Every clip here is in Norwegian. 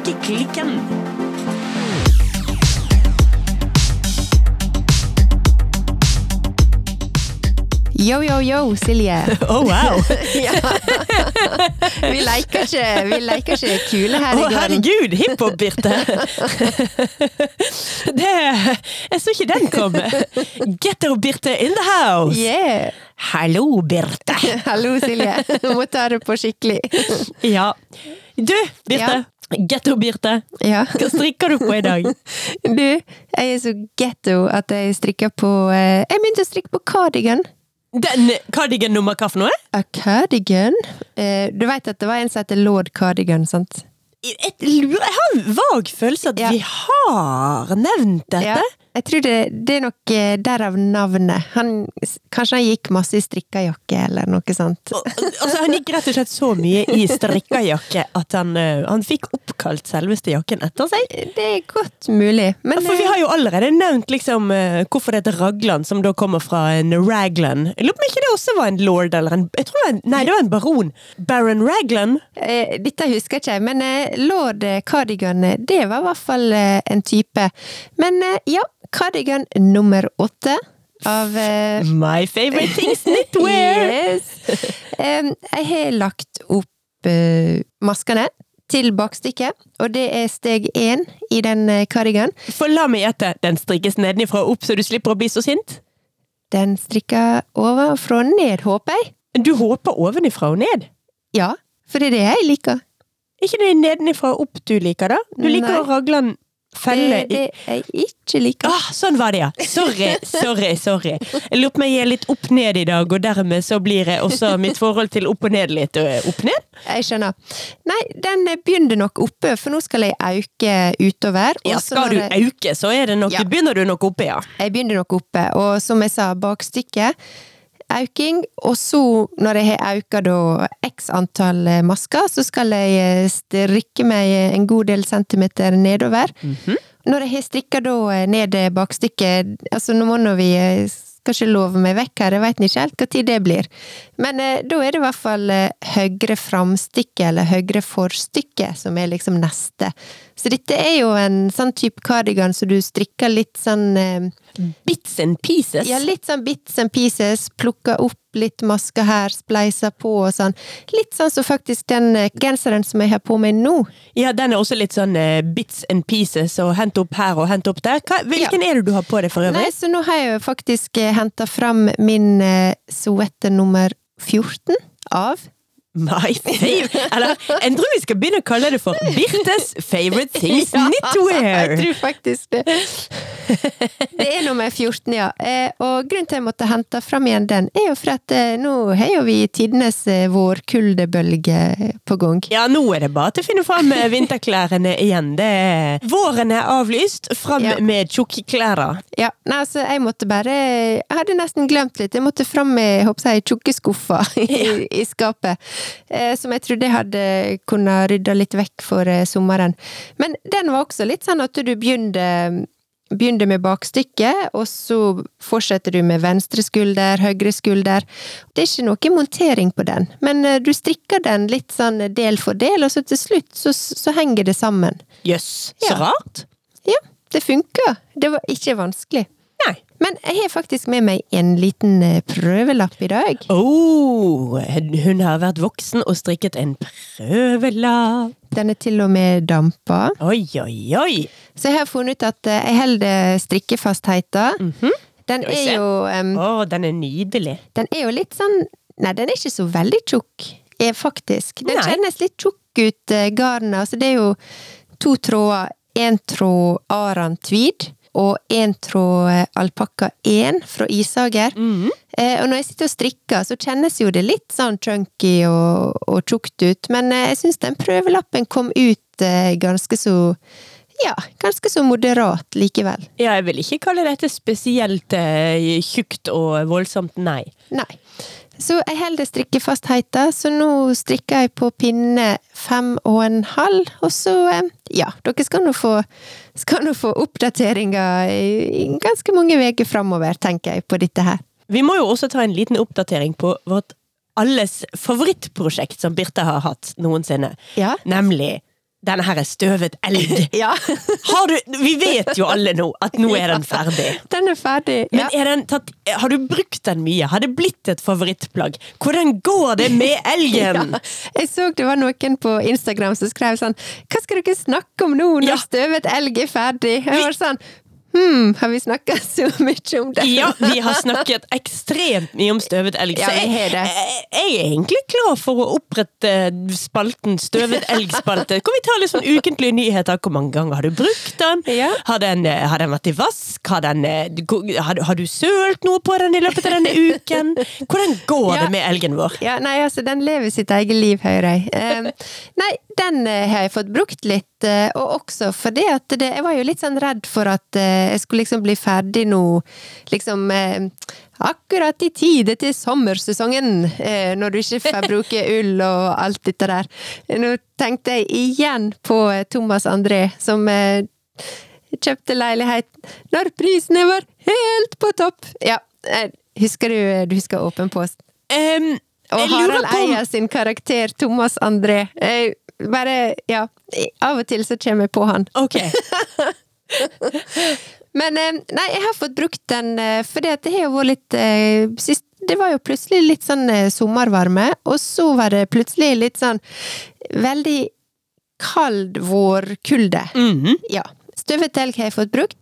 Strikkeklikken. Yo, yo, yo, Silje. Oh, wow! ja. Vi leker ikke, vi leker ikke kule her Å, i gården. herregud! Hiphop, Birte! Det Jeg så ikke den komme. Getto-Birte in the house! Yeah. Hallo, Birte! Hallo, Silje. Må ta det på skikkelig. Ja. Du, Birte. Getto-Birte. Ja. Hva strikker du på i dag? Du, jeg er så getto at jeg strikker på eh, Jeg begynte å strikke på cardigan. Den cardigan nummer hva for noe? A cardigan? Eh, du veit at det var en som heter lord cardigan, sant? Jeg, jeg, jeg har en vag følelse at Ja. vi har nevnt dette. Ja, jeg tror det, det er nok eh, derav navnet. Han, kanskje han gikk masse i strikkajakke eller noe sånt. Altså, han gikk rett og slett så mye i strikkajakke at han, eh, han fikk oppkalt selveste jakken etter seg. Det er godt mulig, men For vi har jo allerede nevnt liksom eh, hvorfor det heter Ragland, som da kommer fra en Raglan. Jeg lurer på om ikke det også var en lord eller en jeg tror det var en, Nei, det var en baron. Baron Raglan. Eh, Dette husker ikke jeg, men eh, lord eh, cardigan, eh, det var i hvert fall eh, en type. Men eh, ja, cardigan nummer åtte av uh, My favorite things knitwear! Yes. Um, jeg har lagt opp uh, maskene til bakstykket, og det er steg én i den eh, cardigan. For la meg gjette, den strikkes nedenifra og opp så du slipper å bli så sint? Den strikker ovenfra og ned, håper jeg. Du håper ovenifra og ned? Ja, for det er det jeg liker. Ikke det nedenifra og opp du liker, da? Du liker Nei. å Ragland felle Det, det jeg ikke liker. Ah, sånn var det, ja! Sorry, sorry, sorry. Jeg lurer på om jeg er litt opp ned i dag, og dermed så blir det også mitt forhold til opp og ned litt øh, opp ned. Jeg skjønner. Nei, den begynner nok oppe, for nå skal jeg øke utover. Ja, skal du jeg- auke, så er det nok, Ja. begynner du nok oppe, ja. Jeg begynner nok oppe, og som jeg sa, bakstykket auking, og så, når jeg har auka da x antall eh, masker, så skal jeg eh, strikke meg en god del centimeter nedover. Når jeg har strikka da eh, ned bakstykket, altså nå må vi eh, skal ikke love meg vekk her, jeg veit ikke helt hva tid det blir. Men eh, da er det i hvert fall eh, høyre framstykke, eller høyre forstykke, som er liksom neste. Så dette er jo en sånn type kardigan som du strikker litt sånn eh, Bits and pieces. ja, litt sånn bits and pieces, Plukker opp litt masker her, spleisa på og sånn. Litt sånn som faktisk den eh, genseren som jeg har på meg nå. Ja, den er også litt sånn uh, bits and pieces, og hent opp her og hent opp der. Hva, hvilken er det du har på deg for øvrig? Nei, så nå har jeg jo faktisk henta fram min uh, nummer 14 av My favorite Eller, jeg tror vi skal begynne å kalle det for Birtes favorite things Ja, knitwear. Jeg tror faktisk det. Det er nummer 14, ja. Eh, og grunnen til jeg måtte hente fram igjen den, er jo for at eh, nå har jo vi tidenes eh, vårkuldebølge på gang. Ja, nå er det bare til å finne fram vinterklærne igjen. Det er Våren er avlyst, fram Ja. med tjukke klær. Ja, nei, altså, jeg måtte bare Jeg hadde nesten glemt litt. Jeg måtte fram med jeg håper jeg, tjukke skuffer i, i skapet. Eh, som jeg trodde jeg hadde kunnet rydde litt vekk for eh, sommeren. Men den var også litt sånn at du begynner Begynner med bakstykket, og så fortsetter du med venstre skulder, høyre skulder. Det er ikke noe montering på den, men eh, du strikker den litt sånn del for del, og så til slutt så, så henger det sammen. Jøss, så Ja. rart. Ja, det funker. Det var ikke vanskelig. Men jeg har faktisk med meg en liten eh, prøvelapp i dag. Oh, hun har vært voksen og strikket en prøvelapp. Den er til og med dampa. Oi, oi, oi! Så jeg har funnet ut at eh, jeg holder strikkefastheten. Den -hmm. Den er jo um, oh, den er nydelig. Den er jo litt sånn Nei, den er ikke så veldig tjukk, eh, faktisk. Den Nei. kjennes litt tjukk ut, garnet. Altså, det er jo to tråder. Én tråd Aran tweed, og én tråd eh, alpakka 1 fra Isager. Eh, og når jeg sitter og strikker, så kjennes jo det litt sånn chunky og, og tjukt ut, men eh, jeg syns den prøvelappen kom ut eh, ganske så ja, ganske så moderat likevel. Ja, jeg vil ikke kalle dette spesielt eh, tjukt og voldsomt, nei. Nei. Så jeg holder strikkefastheten, så nå strikker jeg på pinne fem og en halv, og så, eh, ja, dere skal nå få, skal nå få oppdateringer i, i ganske mange uker framover, tenker jeg, på dette her. Vi må jo også ta en liten oppdatering på vårt alles favorittprosjekt som Birte har hatt noensinne. Ja. Nemlig denne her er støvet elg. Ja, Har du, vi vet jo alle nå at nå er den ferdig. den er ferdig. Men Ja. den tatt, har du brukt den mye? Har det blitt et favorittplagg? Hvordan går det med elgen? Ja. Jeg så det var noen på Instagram som skrev sånn Hva skal dere snakke om nå når støvet elg er ferdig? Jeg var sånn Hm, har vi snakka så mye om det? Ja, vi har snakket ekstremt mye om støvet elg. Så jeg, jeg, jeg er egentlig klar for å opprette spalten Støvet elg-spalte. Kan vi ta litt sånn ukentlige nyheter? Hvor mange ganger har du brukt den? Ja. Har, den eh, har den vært i vask? Har, den, eh, har, har du sølt noe på den i løpet av denne uken? Hvordan går Ja. det med elgen vår? Ja, nei, altså, den lever sitt eget liv, hører jeg. Eh, nei, den har jeg fått brukt litt, eh, og også fordi at det, jeg var jo litt sånn redd for at eh, jeg skulle liksom bli ferdig nå, liksom eh, akkurat i tide til sommersesongen, når du ikke får bruke ull og alt dette der. Nå tenkte jeg igjen på Thomas André, som kjøpte leilighet når prisene var helt på topp. Ja, husker du, du husker Åpen post? Um, Og Harald Eia sin karakter Thomas André. Eh, bare, ja Av og til så kommer jeg på han. Ok. Men eh, nei, jeg har fått brukt den for fordi at det har jo vært litt eh, sist, Det var jo plutselig litt sånn eh, sommervarme, og så var det plutselig litt sånn veldig kald vårkulde. Mhm. Ja. Støvet elg har jeg fått brukt.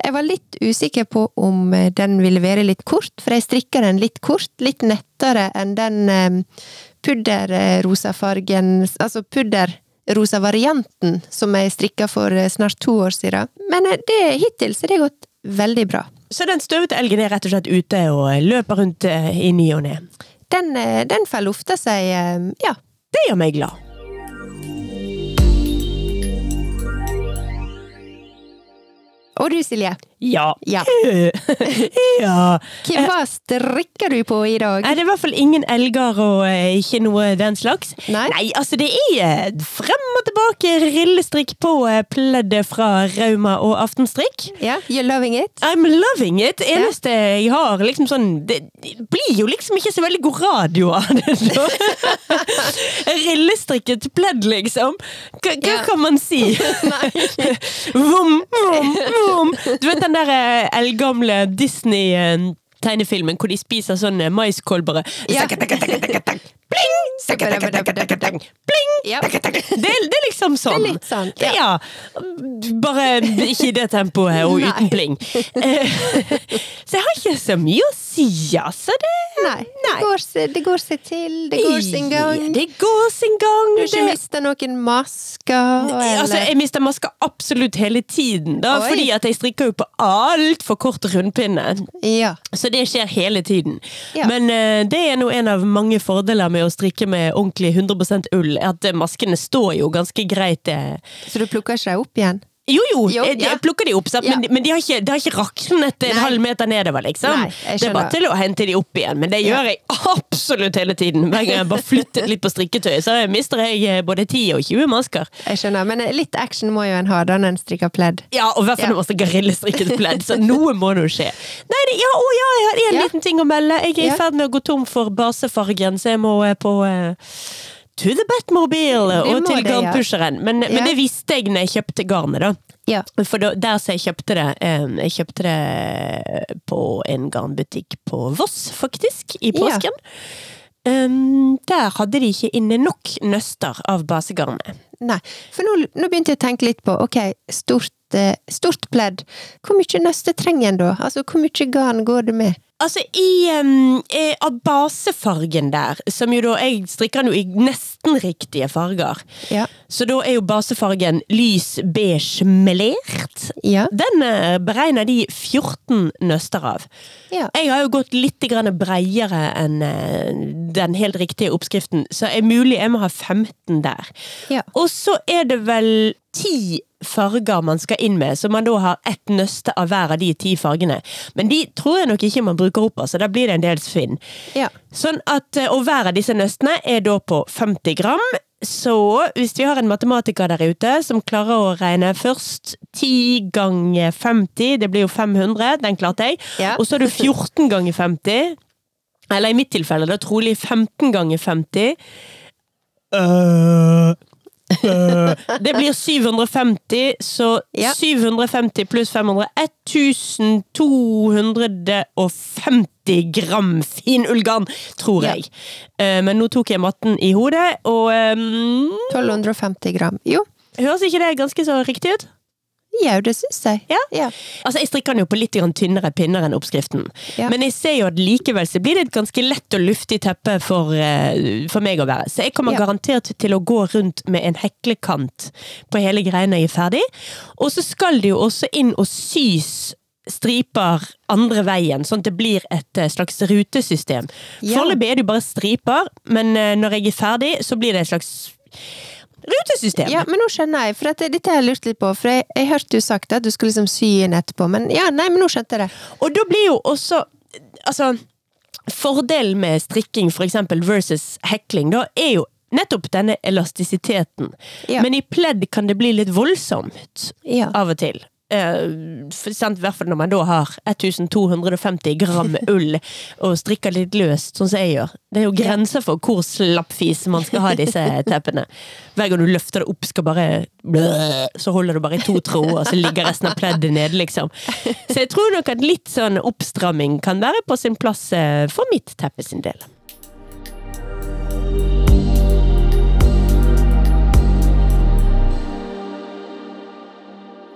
Jeg var litt usikker på om eh, den ville være litt kort, for jeg strikka den litt kort, litt nettere enn den eh, pudderrosafargen Altså pudderrosa-varianten som jeg strikka for eh, snart to år siden. Men eh, det, hittil så det har gått veldig bra. Så den støvete elgen er rett og slett ute og løper rundt eh, i ny og ne. Den, eh, den får lufta seg, eh, ja. Det gjør meg glad. Og du, Silje? Ja. Ja. ja. Hva strikker du på i dag? Er det i hvert fall ingen elger og eh, ikke noe den slags? Nei. altså det er eh, frem og tilbake rillestrikk på eh, pleddet fra Rauma og Aftenstrikk. Ja, you're loving it? I'm loving it! Eneste jeg har liksom sånn Det blir jo liksom ikke så veldig god radio av det. da. Rillestrikket pledd, liksom. Hva, hva yeah. kan man si? Vom, vom, vom. Du vet den der eh, eldgamle Disney-tegnefilmen hvor de spiser sånn eh, maiskolbere? Ja. Bling! Bling! Ja. Det, det er liksom sånn. Det er litt sånn, ja. ja. Bare ikke i det tempoet og Nei. uten pling. Eh, Så jeg har ikke så mye å si, altså. Det, Nei. Det, går, det går seg til, det går sin gang. Det går sin gang. Du har ikke mista noen masker? Altså, jeg mister masker absolutt hele tiden, da, Oi. fordi at jeg strikker jo på altfor kort rundpinne. Ja. Så det skjer hele tiden. Men uh, det er nå en av mange fordeler med å strikke med ordentlig 100% ull, at eh, maskene står jo ganske greit. eh. Så du plukker ikke deg opp igjen? Jo, jo, Jo, jeg, ja. jeg plukker de opp, sant? Ja. men, men de har ikke, det har ikke raknet en Nei. halv meter nedover, liksom. Nei, det er bare til å hente de opp igjen, men det Ja. gjør jeg absolutt hele tiden. Hver gang jeg bare flyttet litt på strikketøyet, så mister jeg eh, både 10 og 20 masker. Jeg skjønner, men litt action må jo en ha da når en strikker pledd. Ja, og i hvert fall Ja. når man strikker rillestrikket pledd, så noe må nå skje. Nei, det, ja, å ja, jeg har en Ja. liten ting å melde. Jeg er i Ja. ferd med å gå tom for basefargen, så jeg må eh, på eh, To the Batmobile og til garnpusheren. Men, men det visste jeg når jeg kjøpte garnet, da. Ja. For da, der så jeg kjøpte det Jeg kjøpte det på en garnbutikk på Voss, faktisk, i Ja. påsken. Um, der hadde de ikke inne nok nøster av basegarnet. Nei, for nå, nå begynte jeg å tenke litt på, ok, stort, eh, stort pledd. Hvor mye nøste trenger en da? Altså, hvor mye garn går det med? Altså, i um, av basefargen der, som jo da Jeg strikker den jo i nesten riktige farger. Ja. Så da er jo basefargen lys beige melert. Ja. Den eh, beregner de 14 nøster av. Ja. Jeg har jo gått litt bredere breiere enn eh, den helt riktige oppskriften, så er mulig jeg må ha 15 der. Ja. Og så er det vel ti farger man skal inn med, så man da har ett nøste av hver av de ti fargene. Men de tror jeg nok ikke man bruker opp, altså. Da blir det en del svinn. Ja. Sånn at, eh, Og hver av disse nøstene er da på 50 gram. Så hvis vi har en matematiker der ute som klarer å regne først 10 ganger 50, det blir jo 500, den klarte jeg. Ja. Og så er du 14 ganger 50. Eller i mitt tilfelle da trolig 15 ganger 50. Øh, Øh, det blir 750, så Ja. 750 pluss 500 1250 gram fin ullgarn, tror jeg. Eh, Men nå tok jeg matten i hodet, og um, 1250 gram. Jo, høres ikke det ganske så riktig ut? Jau, det syns jeg. Ja. Ja. Altså, Jeg strikker den jo på litt tynnere pinner enn oppskriften. Ja. Men jeg ser jo at likevel så blir det et ganske lett og luftig teppe for, eh, for meg å være. Så jeg kommer Ja. garantert til å gå rundt med en heklekant på hele greia når jeg er ferdig. Og så skal det jo også inn og sys striper andre veien, sånn at det blir et eh, slags rutesystem. Ja. Foreløpig er det jo bare striper, men eh, når jeg er ferdig, så blir det et slags rutesystem. Ja, men nå skjønner jeg, for dette, dette har jeg lurt litt på. For jeg, jeg hørte du sagt at du skulle liksom sy inn etterpå, men ja, nei, men nå skjønte jeg det. Og da blir jo også Altså, fordelen med strikking for eksempel versus hekling, da, er jo nettopp denne elastisiteten. Ja. Men i pledd kan det bli litt voldsomt Ja. av og til. Eh, sant, I hvert fall når man da har 1250 gram ull og strikker litt løst, sånn som jeg gjør. Det er jo grenser for hvor slappfis man skal ha disse teppene. Hver gang du løfter det opp, skal bare så holder du bare i to tråder, så ligger resten av pleddet nede, liksom. Så jeg tror nok at litt sånn oppstramming kan være på sin plass eh, for mitt teppe sin del.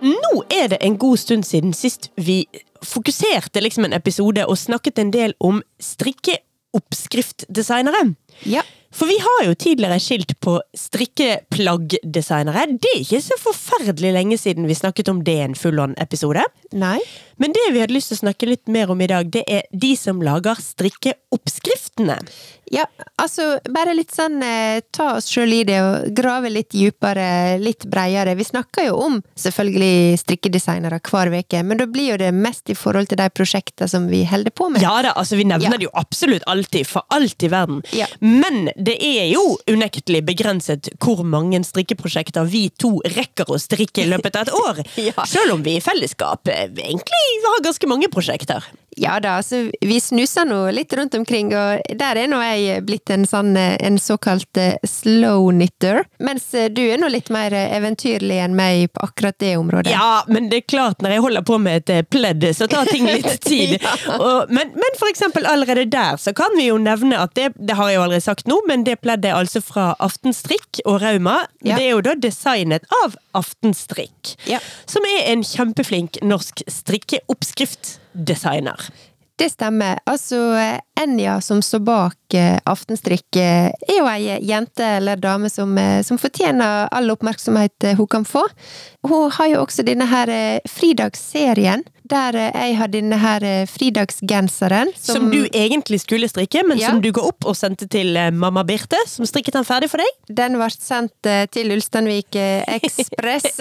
Nå er det en god stund siden sist vi fokuserte liksom en episode og snakket en del om strikkeoppskriftdesignere. Ja. For vi har jo tidligere skilt på strikkeplaggdesignere. Det er ikke så forferdelig lenge siden vi snakket om det i en full-on-episode. Nei. Men det vi hadde lyst til å snakke litt mer om i dag, det er de som lager strikkeoppskriftene. Ja, altså bare litt sånn eh, ta oss sjøl i det og grave litt dypere, litt breiere. Vi snakker jo om selvfølgelig strikkedesignere hver uke, men da blir jo det mest i forhold til de prosjektene som vi holder på med. Ja da, altså vi nevner Ja. det jo absolutt alltid, for alt i verden. Ja. Men det er jo unektelig begrenset hvor mange strikkeprosjekter vi to rekker å strikke i løpet av et år. Ja. Selv om vi i fellesskap eh, egentlig har ganske mange prosjekter. Ja da, altså vi snuser nå litt rundt omkring, og der er nå jeg blitt en sånn en såkalt eh, slow knitter. Mens eh, du er nå litt mer eh, eventyrlig enn meg på akkurat det området. Ja, men det er klart, når jeg holder på med et pledd, så tar ting litt tid. Ja. og, men, men for eksempel allerede der, så kan vi jo nevne at det, det har jeg jo aldri sagt nå, men det pleddet er altså fra Aftenstrikk og Rauma. Ja. Det er jo da designet av Aftenstrikk, Ja. som er en kjempeflink norsk strikkeoppskriftdesigner. Det stemmer. Altså, Enja som står bak eh, Aftenstrikk, eh, er jo ei jente eller dame som, eh, som fortjener all oppmerksomhet hun kan få. Hun har jo også denne her fridagsserien, der eh, jeg har denne her eh, fridagsgenseren. Som, du egentlig skulle strikke, men Ja. som du ga opp og sendte til eh, mamma Birte, som strikket den ferdig for deg. Den ble sendt til Ulsteinvik Ekspress,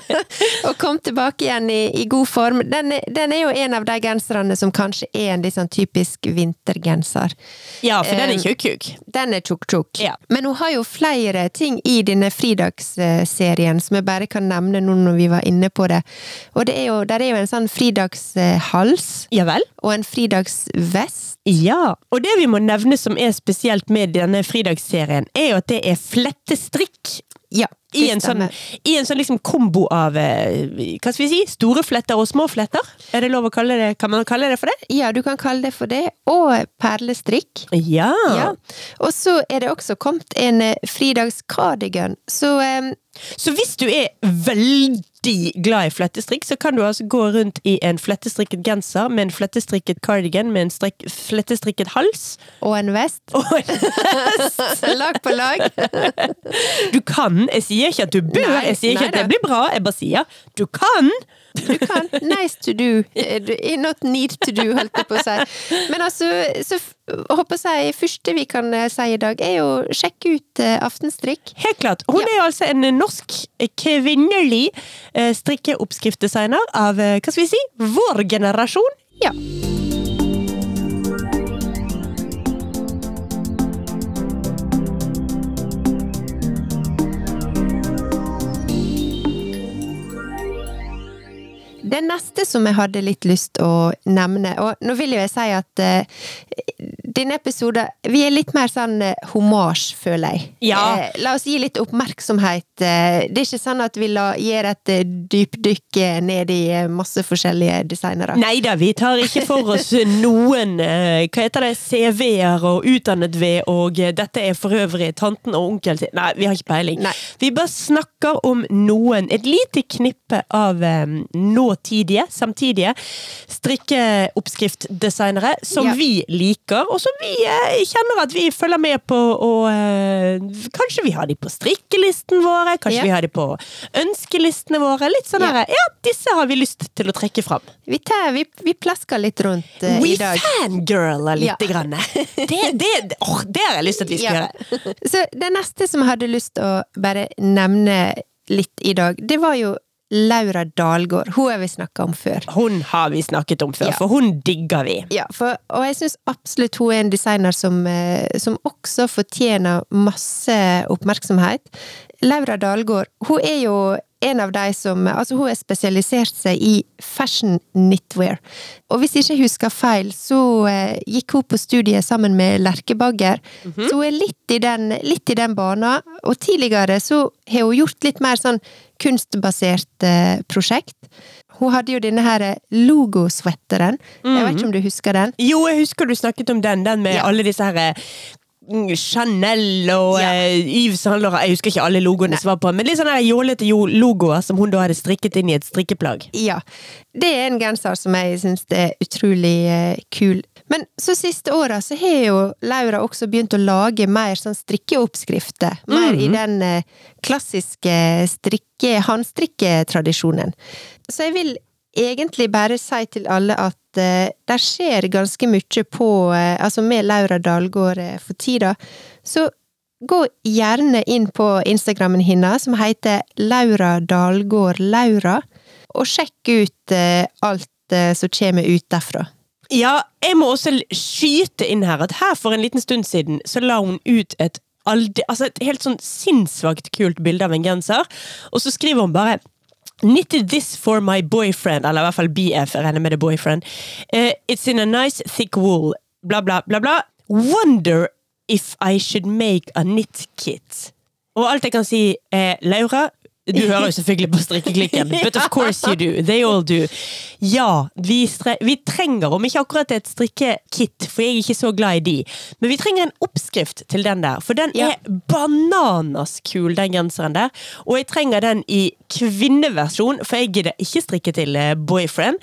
og kom tilbake igjen i, i god form. Den, den er jo en av de genserne som kanskje er en litt sånn typisk vintergenser. Ja, for den er tjukk-tjukk. Den er tjukk-tjukk. Ja. Men hun har jo flere ting i denne fridagsserien som jeg bare kan nevne nå når vi var inne på det. Og det er jo, der er jo en sånn fridagshals Ja vel? og en fridagsvest. Ja, og det vi må nevne som er spesielt med denne fridagsserien, er jo at det er flettestrikk. Ja, I en sånn, i en sånn liksom kombo av eh, hva skal vi si, store fletter og små fletter. Er det lov å kalle det, kan man kalle det for det? Ja, du kan kalle det for det. Og perlestrikk. Ja. Ja. Og så er det også kommet en fridagskardigan. Så um, Så hvis du er veldig glad i flettestrikk, så kan du altså gå rundt i en flettestrikket genser med en flettestrikket cardigan med en strekk, flettestrikket hals. Og en vest. Og en vest. lag på lag. Du kan, jeg sier ikke at du bør, Nei, jeg sier ikke nei at det blir bra, jeg bare sier du kan. Du kan. Nice to do. Eh, Not need to do, holdt jeg på å si. Men altså, så håper jeg første vi kan eh, si i dag, er jo sjekke ut eh, Aftenstrikk. Helt klart. Hun Ja. er altså en norsk kvinnelig eh, strikkeoppskriftdesigner av, eh, hva skal vi si, vår generasjon. Ja. Neste som jeg hadde litt lyst å nevne, og nå vil jo jeg si at uh, denne episoden Vi er litt mer sånn uh, homasj, føler jeg. Ja. Uh, la oss gi litt oppmerksomhet. Uh, det er ikke sånn at vi la, gir et dypdykk ned i masse forskjellige designere. Nei da, vi tar ikke for oss noen hva heter det, CV-er og utdannet ved, og dette er for øvrig tanten og onkel sin Nei, vi har ikke peiling. Nei. Vi bare snakker om noen, et lite knippe av eh, nåtidige, samtidige strikkeoppskriftdesignere som Ja. vi liker, og som vi eh, kjenner at vi følger med på, og eh, kanskje vi har de på strikkelisten våre, kanskje Ja. vi har de på ønskelistene våre. Litt sånn Ja. ja, disse har vi lyst til å trekke fram. Vi, tar, vi, vi plasker litt rundt uh, i dag. fangirler litt. Ja. Grann. Det, det, oh, det har jeg lyst til at vi skal gjøre. Så det neste som jeg hadde lyst til å bare nevne litt i dag, det var jo Laura Dalgård. Hun har vi snakka om før. Hun har vi snakket om før, Ja. for hun digger vi. Ja, for, og jeg syns absolutt hun er en designer som, eh, som også fortjener masse oppmerksomhet. Laura Dalgård, hun er jo en av de som Altså, hun har spesialisert seg i fashion knitwear. Og hvis ikke jeg husker feil, så eh, gikk hun på studiet sammen med Lerke Bagger. Så hun er litt i den, litt i den bana. Og tidligere så har hun gjort litt mer sånn kunstbasert eh, prosjekt. Hun hadde jo denne her logosweateren. Jeg vet ikke om du husker den? Jo, jeg husker du snakket om den, den med Ja. alle disse her eh, mm, Chanel og Ja. eh, Yves Saint Laurent. Jeg husker ikke alle logoene som var på, men litt sånne her jålete logoer som hun da hadde strikket inn i et strikkeplagg. Ja. Det er en genser som jeg syns er utrolig eh, kul. Men så siste åra så har jo Laura også begynt å lage mer sånn strikkeoppskrifter. Mer i den eh, klassiske strikke, håndstrikketradisjonen. Så jeg vil egentlig bare si til alle at uh, det skjer ganske mye på uh, Altså med Laura Dalgård uh, for tida. Så gå gjerne inn på Instagrammen hennes, som heter Laura Dalgård Laura, og sjekk ut eh, alt eh, som kommer ut derfra. Ja, jeg må også skyte inn her at her for en liten stund siden så la hun ut et alde, altså et helt sånn sinnssvakt kult bilde av en genser, og så skriver hun bare Knitted this for my boyfriend, eller i hvert fall BF, jeg regner med det boyfriend. Uh, it's in a nice thick wool, bla bla bla bla. Wonder if I should make a knit kit. Og alt jeg kan si er, Laura, du hører jo selvfølgelig på strikkeklikken, but of course you do. They all do. Ja, vi, vi trenger, om ikke akkurat et strikkekit, for jeg er ikke så glad i de, men vi trenger en oppskrift til den der, for den Ja. er bananas kul, den genseren der. Og jeg trenger den i kvinneversjon, for jeg gidder ikke strikke til eh, boyfriend.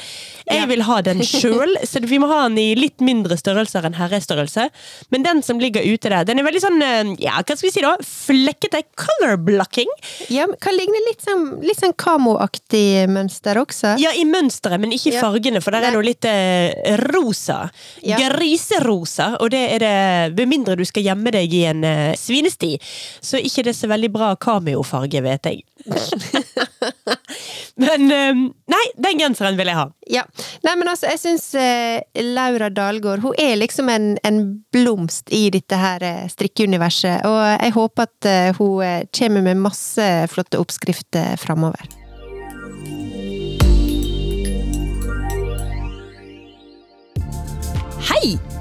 Jeg vil ha den sjøl, så vi må ha den i litt mindre størrelser enn herrestørrelse. Men den som ligger ute der, den er veldig sånn, eh, ja, hva skal vi si da, flekkete color blocking. Ja, kan ligne litt sånn, litt sånn kamoaktig mønster også. Ja, i mønsteret, men ikke i fargene, for der er det litt eh, rosa. Ja. Griserosa, og det er det Med mindre du skal gjemme deg i en eh, svinesti, så er ikke det så veldig bra kameofarge, vet jeg. men eh, Nei, den genseren vil jeg ha. Ja. Nei, men altså, jeg syns eh, Laura Dalgaard hun er liksom en, en blomst i dette her eh, strikkeuniverset, og jeg håper at eh, hun kommer med masse flotte oppskrifter framover. Hei!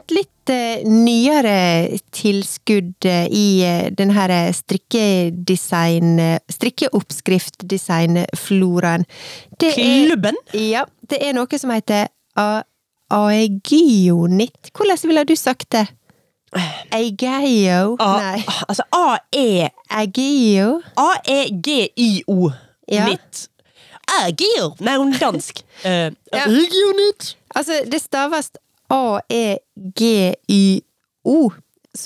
Et litt eh, nyere tilskudd eh, i denne den her strikkedesign eh, Strikkeoppskriftdesign-floraen. Klubben? Ja, det er noe som heter Aegionit. Hvordan ville du sagt det? Aegeo? Nei. altså A-E Aegeo? A-e-g-i-o. Ja. Nytt. Agio! Nei, hun er dansk. Uh, Ja. Agio-nytt. Altså, det staves A-E-G-Y-O.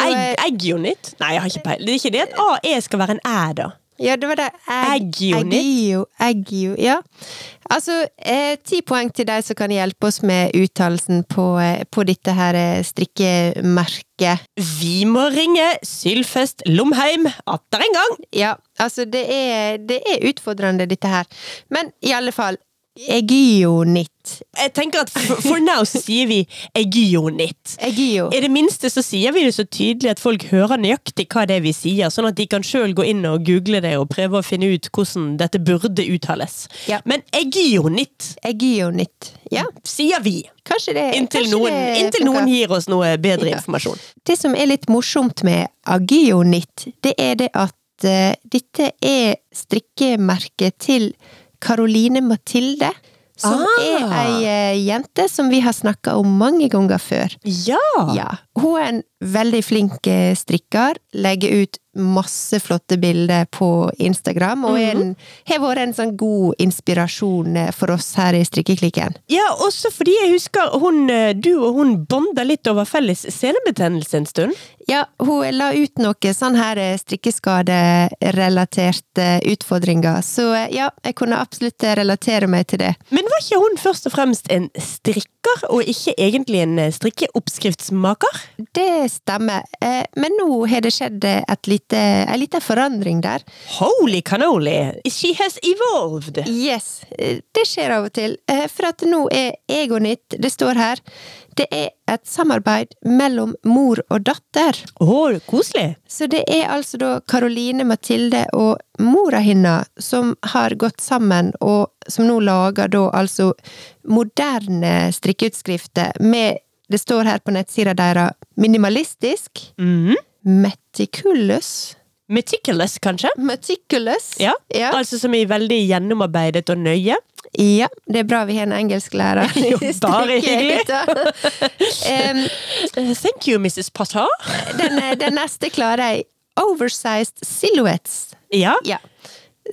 Eggionit? Egg, Nei, jeg har ikke peiling. Det er ikke det at AE skal være en æ, da. Ja, det var det. Egg- Eggionit. Eggio, eggio, ja. Altså, eh, ti poeng til deg som kan hjelpe oss med uttalelsen på, eh, på dette her eh, strikkemerket. Vi må ringe Sylfest Lomheim atter en gang! Ja, altså, det er, det er utfordrende, dette her. Men i alle fall, Eggionit. Jeg tenker at for, for now sier vi Egionit. Egio. I det minste så sier vi det så tydelig at folk hører nøyaktig hva det er vi sier, sånn at de kan sjøl gå inn og google det og prøve å finne ut hvordan dette burde uttales. Ja. Men Egionit Egionit. Ja, sier vi. kanskje det Inntil, kanskje noen, det inntil noen gir oss noe bedre Ja. informasjon. Det som er litt morsomt med Agionit, det er det at uh, dette er strikkemerket til Caroline Mathilde. Som Ah. er ei eh, jente som vi har snakka om mange ganger før. Ja! Ja, Hun er en veldig flink eh, strikker, legger ut masse flotte bilder på Instagram, og en, har vært en sånn god inspirasjon eh, for oss her i Strikkeklikken. Ja, også fordi jeg husker hun, du og hun bonda litt over felles senebetennelse en stund. Ja, hun la ut noe sånn her eh, strikkeskaderelaterte utfordringer, så eh, ja, jeg kunne absolutt eh, relatere meg til det. Men var ikke hun først og fremst en strikker, og ikke egentlig en eh, strikkeoppskriftsmaker? Det stemmer, eh, men nå har det skjedd eh, et lite, en liten forandring der. Holy cannoli! She has evolved! Yes, eh, det skjer av og til, eh, for at nå er Egonit, det står her, det er et samarbeid mellom mor og datter. Å, koselig! Så det er altså da Karoline Mathilde og mora hennes som har gått sammen, og som nå lager da altså moderne strikkeutskrifter med Det står her på nettsida deres minimalistisk, Mhm. meticulous Meticulous, kanskje? Meticulous. Ja. Ja. Altså som er veldig gjennomarbeidet og nøye. ja, det er bra vi har en engelsklærer. Jo, bare hyggelig. Eh, thank you, Mrs. Potter. den, den neste klarer jeg. Oversized silhouettes. Ja. Ja.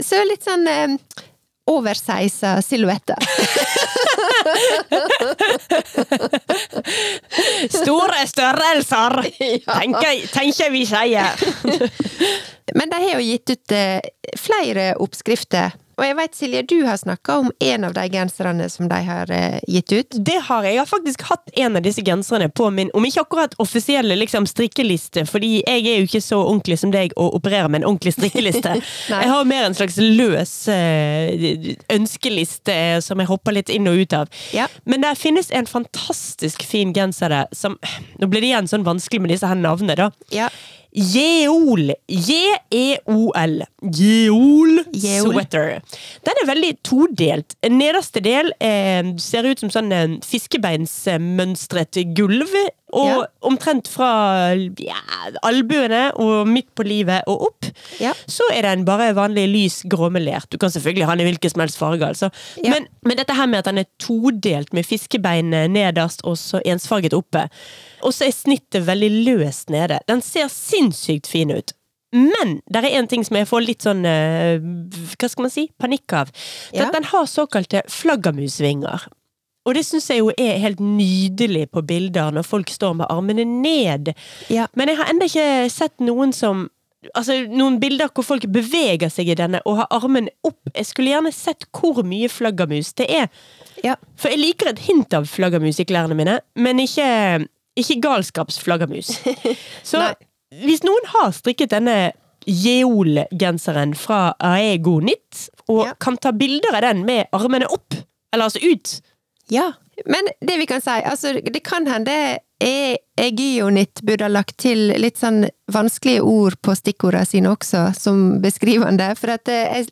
Så litt sånn um, oversiza silhuetter. Store størrelser! Tenker, tenker vi sier. Men de har jo gitt ut eh, flere oppskrifter. Og jeg vet, Silje, du har snakka om en av de genserne som de har eh, gitt ut. Det har jeg. Jeg har faktisk hatt en av disse genserne på min, om ikke akkurat offisielle liksom, strikkeliste, fordi jeg er jo ikke så ordentlig som deg og opererer med en ordentlig strikkeliste. Jeg har mer en slags løs eh, ønskeliste som jeg hopper litt inn og ut av. Ja. Men der finnes en fantastisk fin genser der, som Nå blir det igjen sånn vanskelig med disse her navnene, da. Ja. Jeol. J-e-o-l. Jeol Jeol. sweater. Den er veldig todelt. Nederste del eh, ser ut som sånn eh, fiskebeinsmønstret gulv. Og Ja. omtrent fra ja, albuene og midt på livet og opp. Ja. Så er den bare vanlig lys gråmelert. Du kan selvfølgelig ha den i hvilken som helst farge. altså. Men, men dette her med at den er todelt med fiskebeinet nederst og så ensfarget oppe. Og så er snittet veldig løst nede. Den ser sinnssykt fin ut. Men det er en ting som jeg får litt sånn eh, Hva skal man si? Panikk av. Ja. Den har såkalte flaggermusvinger. Og det syns jeg jo er helt nydelig på bilder, når folk står med armene ned. Ja. Men jeg har ennå ikke sett noen som Altså, noen bilder hvor folk beveger seg i denne og har armen opp. Jeg skulle gjerne sett hvor mye flaggermus det er. Ja. For jeg liker et hint av flaggermus i klærne mine, men ikke, ikke galskapsflaggermus. Så hvis noen har strikket denne Jeol-genseren fra Aego Nitt, og Ja. kan ta bilder av den med armene opp, eller altså ut Ja. Men det vi kan si, altså det kan hende E- Egionit burde ha lagt til litt sånn vanskelige ord på stikkordene sine også, som beskrivende, for at det er,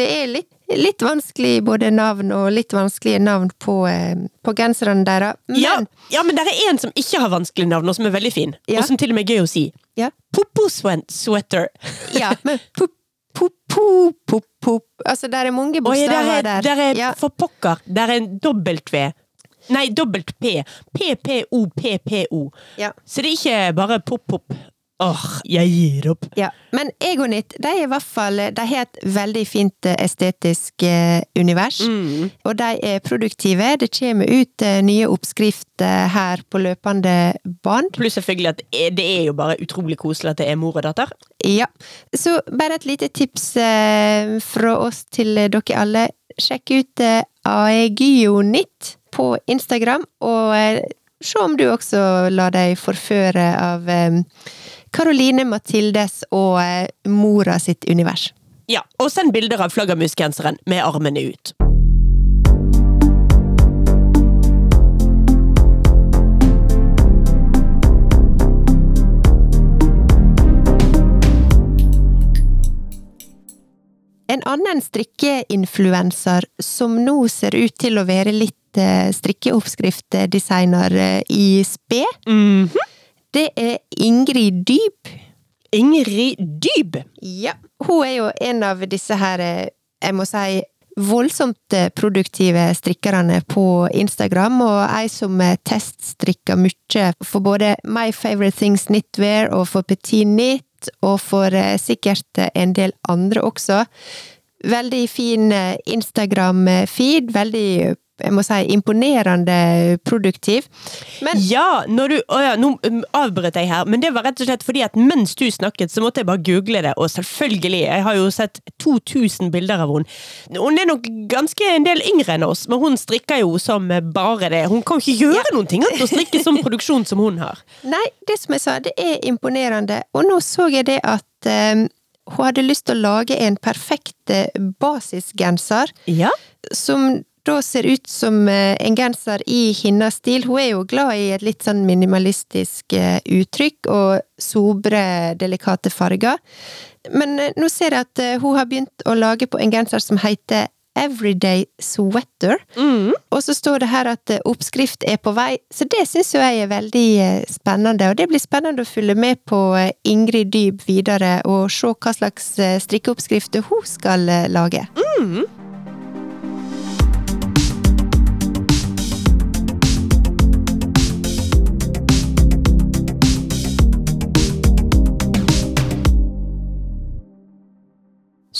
det er litt, litt vanskelig både navn og litt vanskelige navn på, eh, på genserne deres. Men ja, ja, men det er en som ikke har vanskelige navn, og som er veldig fin. Ja. Og som til og med er gøy å si. ja, Popo Sweater. ja men pop, pop, pop, pop, pop. Altså, der er mange Oi, der er, der. der er ja, for pokker. Der er en dobbelt V. Nei, dobbelt P. P-P-O-P-P-O. ja. Så det er ikke bare pop-pop. Åh, jeg gir opp. Ja, Men Egonit de er i hvert fall De har et veldig fint eh, estetisk eh, univers. Mm. Og de er produktive. Det kommer ut eh, nye oppskrifter her på løpende bånd. Pluss selvfølgelig at det er jo bare utrolig koselig at det er mor og datter. Ja. Så bare et lite tips eh, fra oss til dere alle. Sjekk ut Aegionit på Instagram, og se om du også lar deg forføre av Karoline Mathildes og eh, mora sitt univers. Ja, Og send bilder av flaggermusgenseren med armene ut. En annen strikkeinfluenser som nå ser ut til å være litt eh, strikkeoppskriftdesigner eh, i spe, Mhm. Det er Ingrid Dyb. Ingrid Dyb. Ja. Hun er jo en av disse her, eh, jeg må si, voldsomt eh, produktive strikkerne på Instagram, og ei som eh, teststrikker mye for både My Favorite Things Knitwear og for Petit Knit, og for sikkert en del andre også. Veldig fin Instagram-feed, veldig, jeg må si, imponerende produktiv. Men Ja, du Å ja, nå um, avbrøt jeg her, men det var rett og slett fordi at mens du snakket, så måtte jeg bare google det, og selvfølgelig, jeg har jo sett 2000 bilder av henne. Hun er nok ganske en del yngre enn oss, men hun strikker jo som bare det. Hun kan jo ikke gjøre noen ting annet å strikke som produksjon som hun har. Nei, det som jeg sa, det er imponerende. Og nå så jeg det at eh, hun hadde lyst til å lage en perfekt eh, basisgenser, Ja. som da ser ut som eh, en genser i hennes stil. Hun er jo glad i et litt sånn minimalistisk eh, uttrykk og sobre, delikate farger. Men eh, nå ser jeg at hun har begynt å lage på en genser som heter Everyday Sweater. Mm. Og så står det her at oppskrift er på vei, så det syns jo jeg er veldig spennende. Og det blir spennende å følge med på Ingrid Dyb videre, og se hva slags strikkeoppskrifter hun skal lage. lage.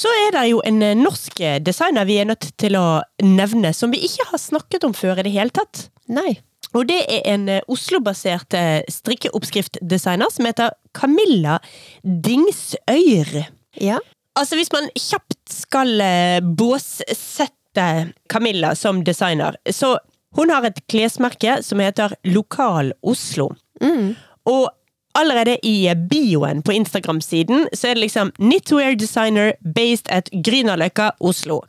Så er det jo en eh, norsk designer vi er nødt til å nevne, som vi ikke har snakket om før i det hele tatt. Nei. Og det er en eh, Oslo-basert eh, strikkeoppskriftdesigner som heter Camilla Dingsøyr. Ja. Altså, hvis man kjapt skal eh, båssette Camilla som designer, så hun har et klesmerke som heter Lokal Oslo. Mm. Og allerede i bioen på Instagram-siden så er det liksom Knitwear designer based at Grünerløkka, Oslo.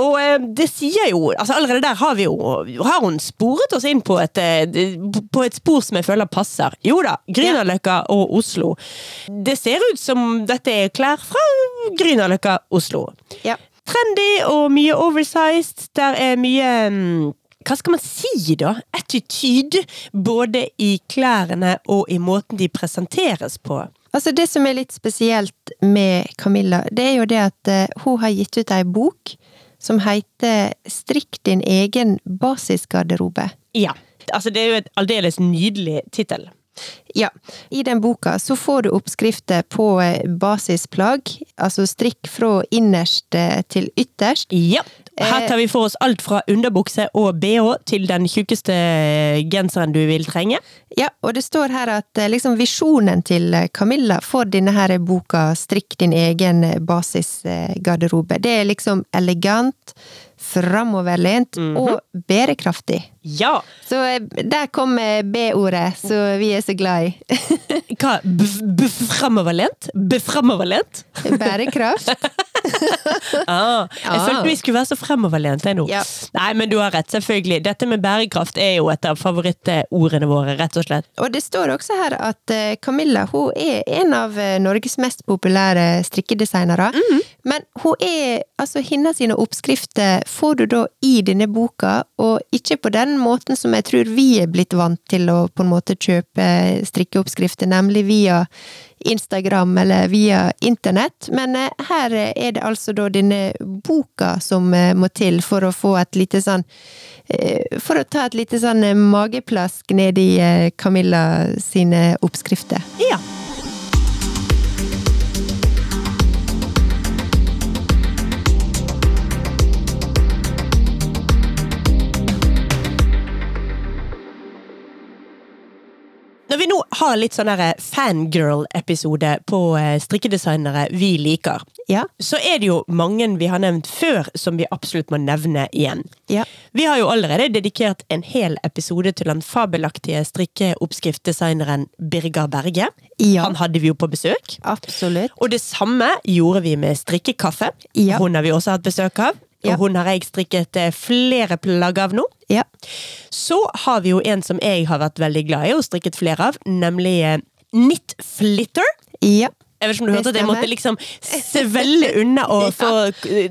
Og eh, det sier jo altså Allerede der har vi jo Har hun sporet oss inn på et, eh, på et spor som jeg føler passer. Jo da, Grünerløkka og Oslo. Det ser ut som dette er klær fra Grünerløkka, Oslo. Ja. Trendy og mye oversized. Der er mye mm, hva skal man si, da? Attitude. Både i klærne og i måten de presenteres på. Altså, det som er litt spesielt med Camilla, det er jo det at eh, hun har gitt ut ei bok som heter Strikk din egen basisgarderobe. Ja. Altså, det er jo et aldeles nydelig tittel. Ja, i den boka så får du oppskrifter på eh, basisplagg, altså strikk fra innerst eh, til ytterst. Ja. Her tar vi for oss alt fra underbukse og bh til den tjukkeste genseren du vil trenge. Ja, og det står her at eh, liksom visjonen til eh, Camilla for denne her boka Strikk din egen eh, basisgarderobe, det er liksom elegant, framoverlent og bærekraftig. Ja! Så eh, der kom eh, B-ordet, så vi er så glad i. Hva? Beframoverlent? Beframoverlent? Bærekraft. Ah, jeg Ah. følte vi skulle være så fremoverlente nå. Ja. Nei, men du har rett, selvfølgelig. Dette med bærekraft er jo et av favorittordene våre, rett og slett. Og det står også her at eh, Camilla hun er en av Norges mest populære strikkedesignere. Men hun er, altså hennes oppskrifter får du da i denne boka, og ikke på den måten som jeg tror vi er blitt vant til å på en måte kjøpe strikkeoppskrifter, nemlig via Instagram eller via internett. Men eh, her er det altså da denne boka som eh, må til for å få et lite sånn eh, For å ta et lite sånn mageplask ned i Camilla sine oppskrifter. Ja. Ha litt sånn derre fangirl-episode på eh, strikkedesignere vi liker. Ja. Så er det jo mange vi har nevnt før som vi absolutt må nevne igjen. Ja. Vi har jo allerede dedikert en hel episode til den fabelaktige strikkeoppskriftdesigneren Birger Berge. Ja. Han hadde vi jo på besøk. Absolutt. Og det samme gjorde vi med strikkekaffe. Ja. Hun har vi også hatt besøk av. Og Ja. hun har jeg strikket eh, flere plagg av nå. Ja. Så har vi jo en som jeg har vært veldig glad i og strikket flere av, nemlig eh, Knit Flitter. Ja. Jeg vet ikke om du Det hørte at jeg måtte liksom svelle unna og få eh,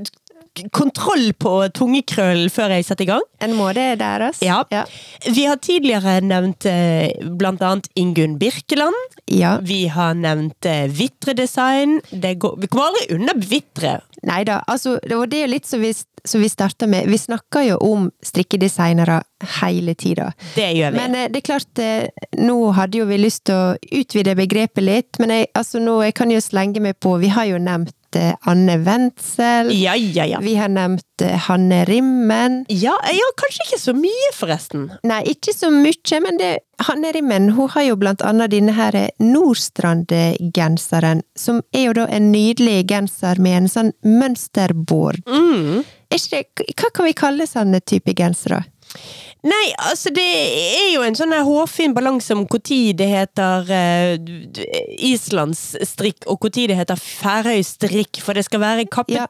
kontroll på tungekrøllen før jeg setter i gang. En må det deres. Ja. Ja. Vi har tidligere nevnt blant annet Ingunn Birkeland. ja. Vi har nevnt Vitre Design. Det går, vi kommer aldri unna Vitre. Nei da, altså, det var det jo litt som vi, som vi starta med. Vi snakker jo om strikkedesignere hele tida. Det gjør vi. Men eh, det er klart, eh, nå hadde jo vi lyst til å utvide begrepet litt, men jeg, altså, nå, jeg kan jo slenge meg på Vi har jo nevnt Anne Wendsel. ja, ja, ja. Vi har nevnt eh, Hanne Rimmen. Ja, ja, kanskje ikke så mye, forresten. Nei, ikke så mye, men det, Hanne Rimmen hun har jo blant annet denne her Nordstrand-genseren, som er jo da en nydelig genser med en sånn mønsterbord. Mm. Hva kan vi kalle sånne type gensere? Nei, altså det er jo en sånn hårfin balanse om når det heter uh, islandsstrikk og når det heter færøystrikk, for det skal være kappet Ja.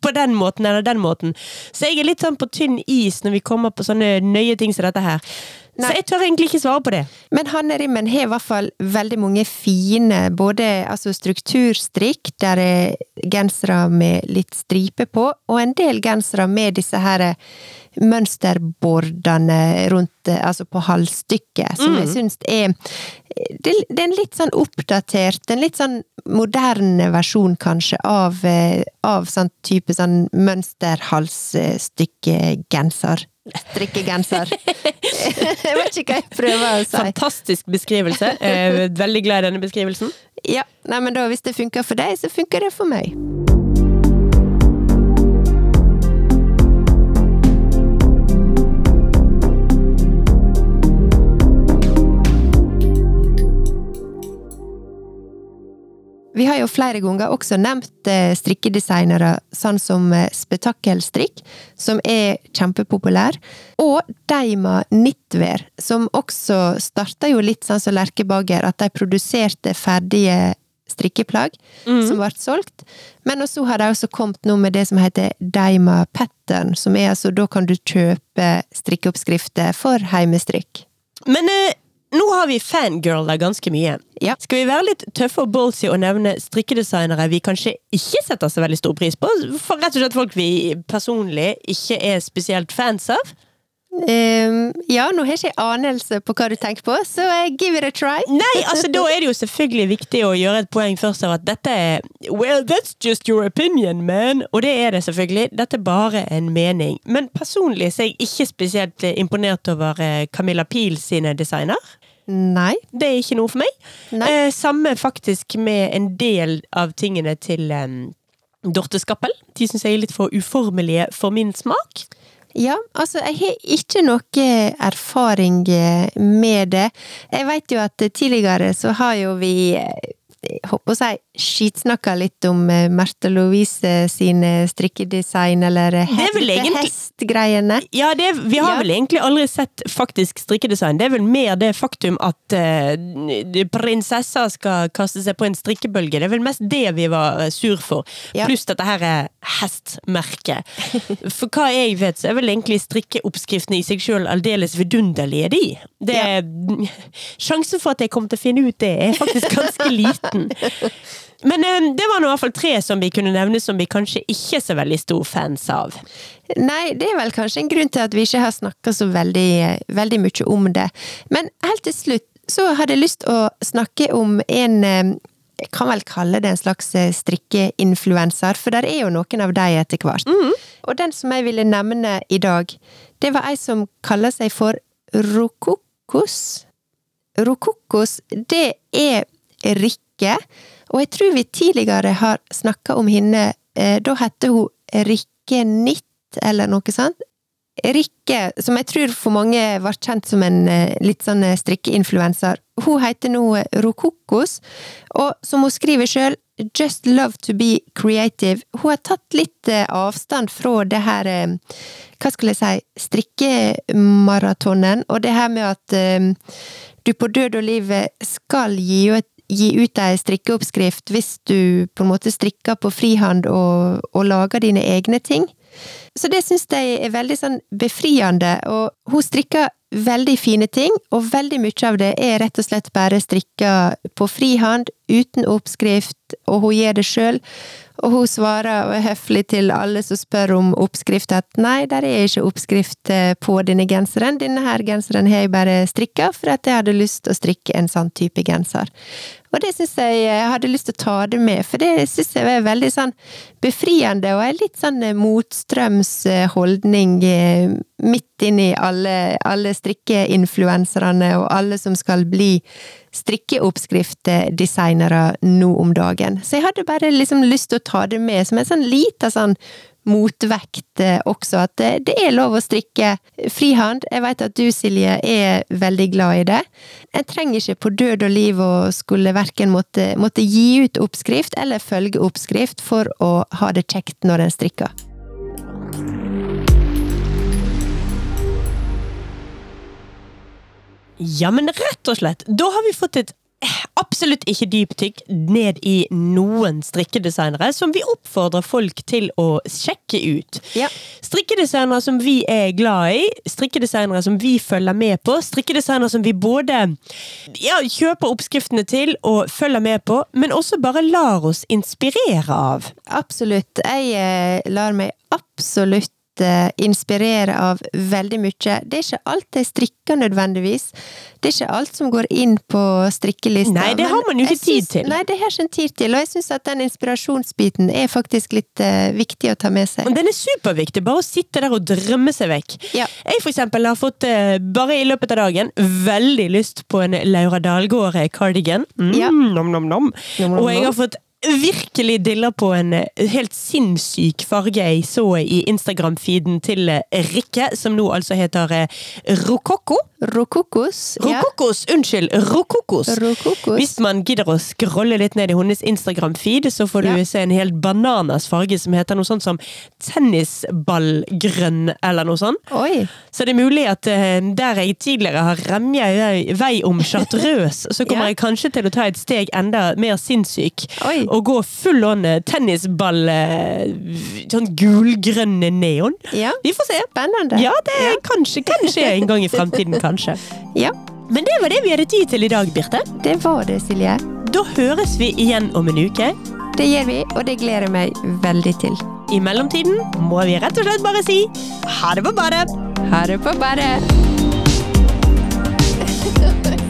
på den måten eller den måten. Så jeg er litt sånn på tynn is når vi kommer på sånne nøye ting som dette her. Så jeg tør egentlig ikke svare på det. Men Hanne Rimmen har i hvert fall veldig mange fine, både altså strukturstrikk, der er gensere med litt stripe på, og en del gensere med disse her mønsterbordene rundt, eh, altså på halsstykket, som jeg syns er det, det er en litt sånn oppdatert, en litt sånn moderne versjon kanskje av, eh, av sånn type sånn mønsterhalsstykkegenser. Strikkegenser. jeg vet ikke hva jeg prøver å si. Fantastisk beskrivelse. Veldig glad i denne beskrivelsen. Ja, nei, men da hvis det funker for deg, så funker det for meg. Vi har jo flere ganger også nevnt eh, strikkedesignere, sånn som eh, Spetakkelstrikk, som er kjempepopulær, og Deima Nittver, som også starta jo litt sånn som Lerkebager, at de produserte ferdige strikkeplagg som ble solgt. Men så har de også kommet nå med det som heter Deima Pattern, som er altså da kan du kjøpe strikkeoppskrifter for heimestrikk. Men eh, nå har vi fangirla ganske mye. Ja. Skal vi være litt tøffe og ballsy og nevne strikkedesignere vi kanskje ikke setter så veldig stor pris på? For rett og slett folk vi personlig ikke er spesielt fans av? Ehm, ja, nå har jeg ikke anelse på hva du tenker på, så eh, give it a try. Nei, altså da er det jo selvfølgelig viktig å gjøre et poeng først av at dette er Well, that's just your opinion, man. Og det er det selvfølgelig. Dette er bare en mening. Men personlig så er jeg ikke spesielt eh, imponert over eh, Camilla Pil sine designer. Nei. Det er ikke noe for meg. Eh, samme faktisk med en del av tingene til um, Dorte Skappel. De syns jeg er litt for uformelige for min smak. Ja, altså, jeg har ikke noe erfaring eh, med det. Jeg vet jo at tidligere så har jo vi eh, jeg håper si skitsnakka litt om eh, Märtha Louise sine strikkedesign, eller eh, Det er vel hest- hestgreiene. Ja, det, Vi har Ja. vel egentlig aldri sett faktisk strikkedesign. Det er vel mer det faktum at uh, prinsesser skal kaste seg på en strikkebølge. Det er vel mest det vi var eh, sur for. Ja. Pluss dette her er hestmerket. For hva jeg vet, så er vel egentlig strikkeoppskriftene i seg sjøl aldeles vidunderlige, de. Det er, Sjansen for at jeg kommer til å finne ut det, er faktisk ganske liten. Men eh, det var i hvert fall tre som vi kunne nevne som vi kanskje ikke er så veldig stor fans av. Nei, det er vel kanskje en grunn til at vi ikke har snakka så veldig, veldig mye om det. Men helt til slutt så hadde jeg lyst å snakke om en eh, Jeg kan vel kalle det en slags eh, strikkeinfluenser, for der er jo noen av de etter hvert. Og den som jeg ville nevne i dag, det var ei som kaller seg for Rokokos. Rokokos, det er Rikke, og jeg tror vi tidligere har snakka om henne. eh, Da heter hun Rikke Nitt, eller noe sånt. Rikke, som jeg tror for mange var kjent som en eh, litt sånn eh, strikkeinfluenser, hun heter nå Rokokos, og som hun skriver sjøl, Just love to be creative. Hun har tatt litt avstand fra det her Hva skulle jeg si strikkemaratonen, og det her med at du på død og liv skal gi ut gi ut ei strikkeoppskrift hvis du på en måte strikker på frihånd og, og lager dine egne ting. Så det syns jeg er veldig sånn befriende, og hun strikker veldig fine ting, og veldig mye av det er rett og slett bare strikka på frihånd, uten oppskrift, og hun gjør det sjøl. Og hun svarer er høflig til alle som spør om oppskrift, at nei, der er ikke oppskrift eh, på denne genseren, denne her genseren har jeg bare strikka for at jeg hadde lyst til å strikke en sånn type genser. Og det syns jeg jeg hadde lyst til å ta det med, for det syns jeg er veldig sånn befriende, og er litt sånn eh, motstrøms holdning midt inn i alle, alle strikkeinfluenserne og alle som skal bli strikkeoppskriftdesignere nå om dagen. Så jeg hadde bare liksom lyst til å ta det med som en sånn liten sånn motvekt eh, også, at det, det, er lov å strikke frihånd. Jeg vet at du, Silje, er veldig glad i det. En trenger ikke på død og liv å skulle verken måtte, måtte gi ut oppskrift eller følge oppskrift for å ha det kjekt når en strikker. Ja, men rett og slett. Da har vi fått et absolutt ikke dyptykk ned i noen strikkedesignere, som vi oppfordrer folk til å sjekke ut. Ja. Strikkedesignere som vi er glad i, strikkedesignere som vi følger med på, strikkedesignere som vi både ja, kjøper oppskriftene til og følger med på, men også bare lar oss inspirere av. Absolutt. Jeg eh, lar meg absolutt Eh, inspirere av veldig mye. Det er ikke alt jeg strikker nødvendigvis. Det er ikke alt som går inn på strikkelista. Nei, det har man jo ikke tid til. Nei, det har ikke en tid til, og jeg syns at den inspirasjonsbiten er faktisk litt uh, viktig å ta med seg. Men den er superviktig, bare å sitte der og drømme seg vekk. Ja. Jeg for eksempel har fått, uh, bare i løpet av dagen, veldig lyst på en Laura Dahlgård-cardigan. Mm, ja. nom, nom, nom. Og jeg har fått virkelig dilla på en eh, helt sinnssyk farge jeg så i Instagram-feeden til eh, Rikke, som nå altså heter Rokoko. Rokokko. Rokokos. Rokokos, ja. Unnskyld, Rokokos. Rokokos. Hvis man gidder å scrolle litt ned i hennes Instagram-feed, så får du ja. se en helt bananas farge som heter noe sånt som tennisballgrønn, eller noe sånt. Oi. Så det er mulig at der jeg tidligere har remja vei om chartreuse, så kommer ja. jeg kanskje til å ta et steg enda mer sinnssyk. Oi å gå full on eh, tennisball eh, Sånn gulgrønn neon. Ja. Vi får se. Spennende. Ja, det ja. Kanskje, kanskje en gang i fremtiden, kanskje. Ja. Men det var det vi hadde tid til i dag, Birte. Det var det, Silje. Da høres vi igjen om en uke. Det gjør vi, og det gleder jeg meg veldig til. I mellomtiden må vi rett og slett bare si ha det på badet! Ha det på badet!